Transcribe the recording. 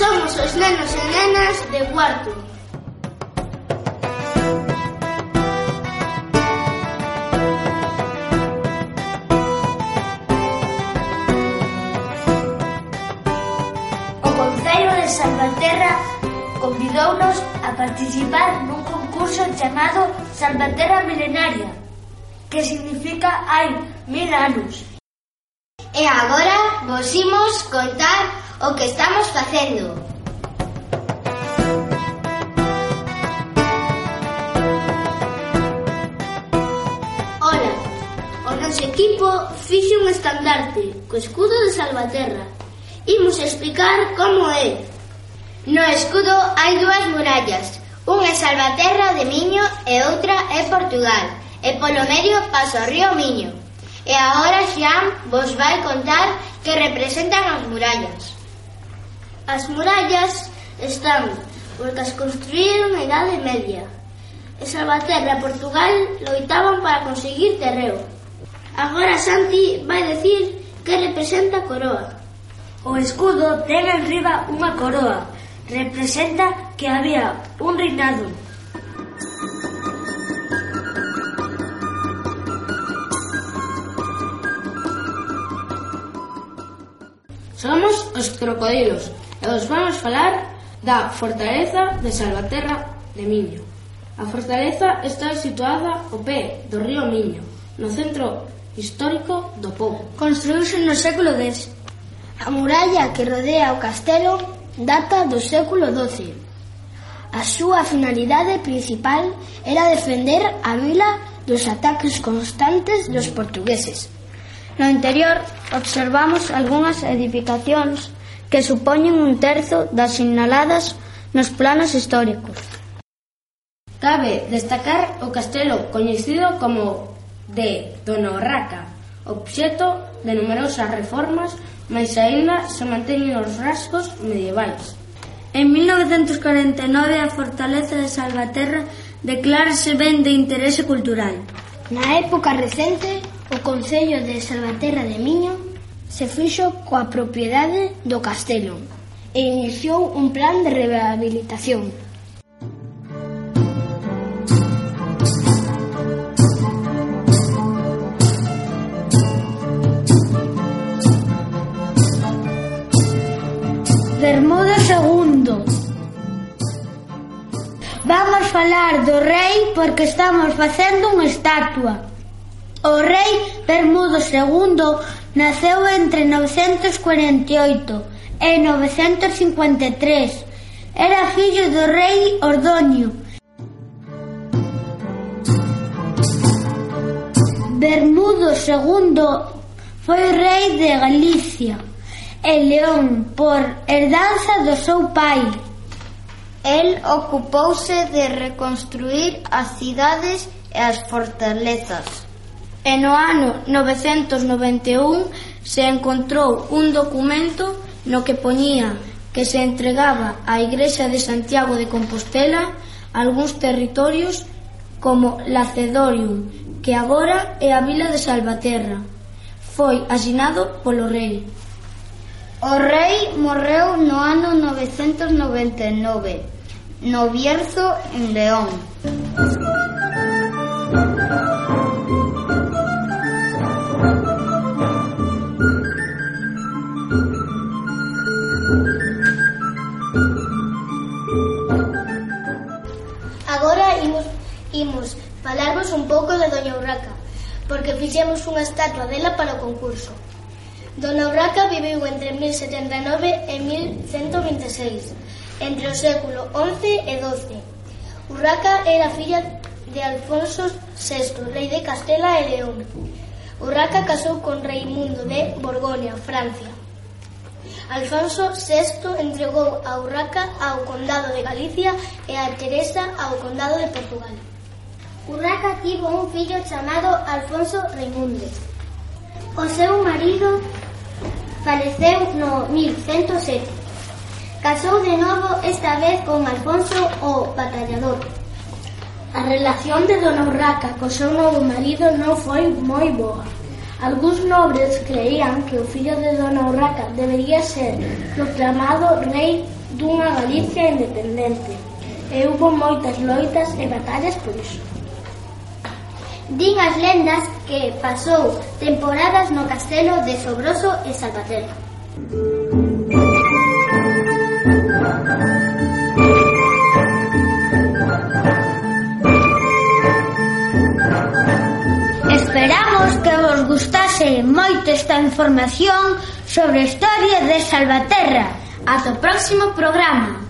Somos os nenos e nenas de cuarto. O Concello de Salvaterra convidounos a participar nun concurso chamado Salvaterra Milenaria, que significa hai mil anos. E agora vos imos contar o que estamos facendo. Ola, o noso equipo fixe un estandarte co escudo de Salvaterra. Imos explicar como é. No escudo hai dúas murallas, unha é Salvaterra de Miño e outra é Portugal, e polo medio pasa o río Miño. E agora Xan vos vai contar que representan as murallas. As murallas están porque as construíron na Idade Media. E Salvaterra e Portugal loitaban para conseguir terreo. Agora Santi vai decir que representa a coroa. O escudo ten enriba unha coroa. Representa que había un reinado Somos os crocodilos, e os vamos falar da fortaleza de Salvaterra de Miño. A fortaleza está situada ao pé do río Miño, no centro histórico do povo. Construíuse no século X. A muralla que rodea o castelo data do século XII. A súa finalidade principal era defender a vila dos ataques constantes dos portugueses. No interior observamos algunhas edificacións que supoñen un terzo das sinaladas nos planos históricos. Cabe destacar o castelo coñecido como de Donorraca, obxeto de numerosas reformas, mais aínda se manteñen os rasgos medievais. En 1949 a fortaleza de Salvaterra declarase ben de interese cultural. Na época recente, o Concello de Salvaterra de Miño se fixo coa propiedade do castelo e iniciou un plan de rehabilitación. Bermudo II Vamos falar do rei porque estamos facendo unha estatua. O rei Bermudo II Naceu entre 948 e 953. Era fillo do rei Ordoño. Bermudo II foi rei de Galicia e León por herdanza do seu pai. El ocupouse de reconstruir as cidades e as fortalezas e no ano 991 se encontrou un documento no que poñía que se entregaba á Igrexa de Santiago de Compostela algúns territorios como Lacedorium, que agora é a vila de Salvaterra. Foi asinado polo rei. O rei morreu no ano 999, no Bierzo, en León. Doña Urraca, porque fixemos unha estatua dela para o concurso. Dona Urraca viviu entre 1079 e 1126, entre o século XI e XII. Urraca era filla de Alfonso VI, rei de Castela e León. Urraca casou con Reimundo de Borgoña, Francia. Alfonso VI entregou a Urraca ao Condado de Galicia e a Teresa ao Condado de Portugal. Urraca tivo un fillo chamado Alfonso Raimunde. O seu marido faleceu no 1107. Casou de novo esta vez con Alfonso o Batallador. A relación de Dona Urraca co seu novo marido non foi moi boa. Alguns nobres creían que o fillo de Dona Urraca debería ser proclamado rei dunha Galicia independente e hubo moitas loitas e batallas por iso. Din as lendas que pasou temporadas no castelo de Sobroso e Salvaterra. Esperamos que vos gustase moito esta información sobre a historia de Salvaterra. Ata o próximo programa.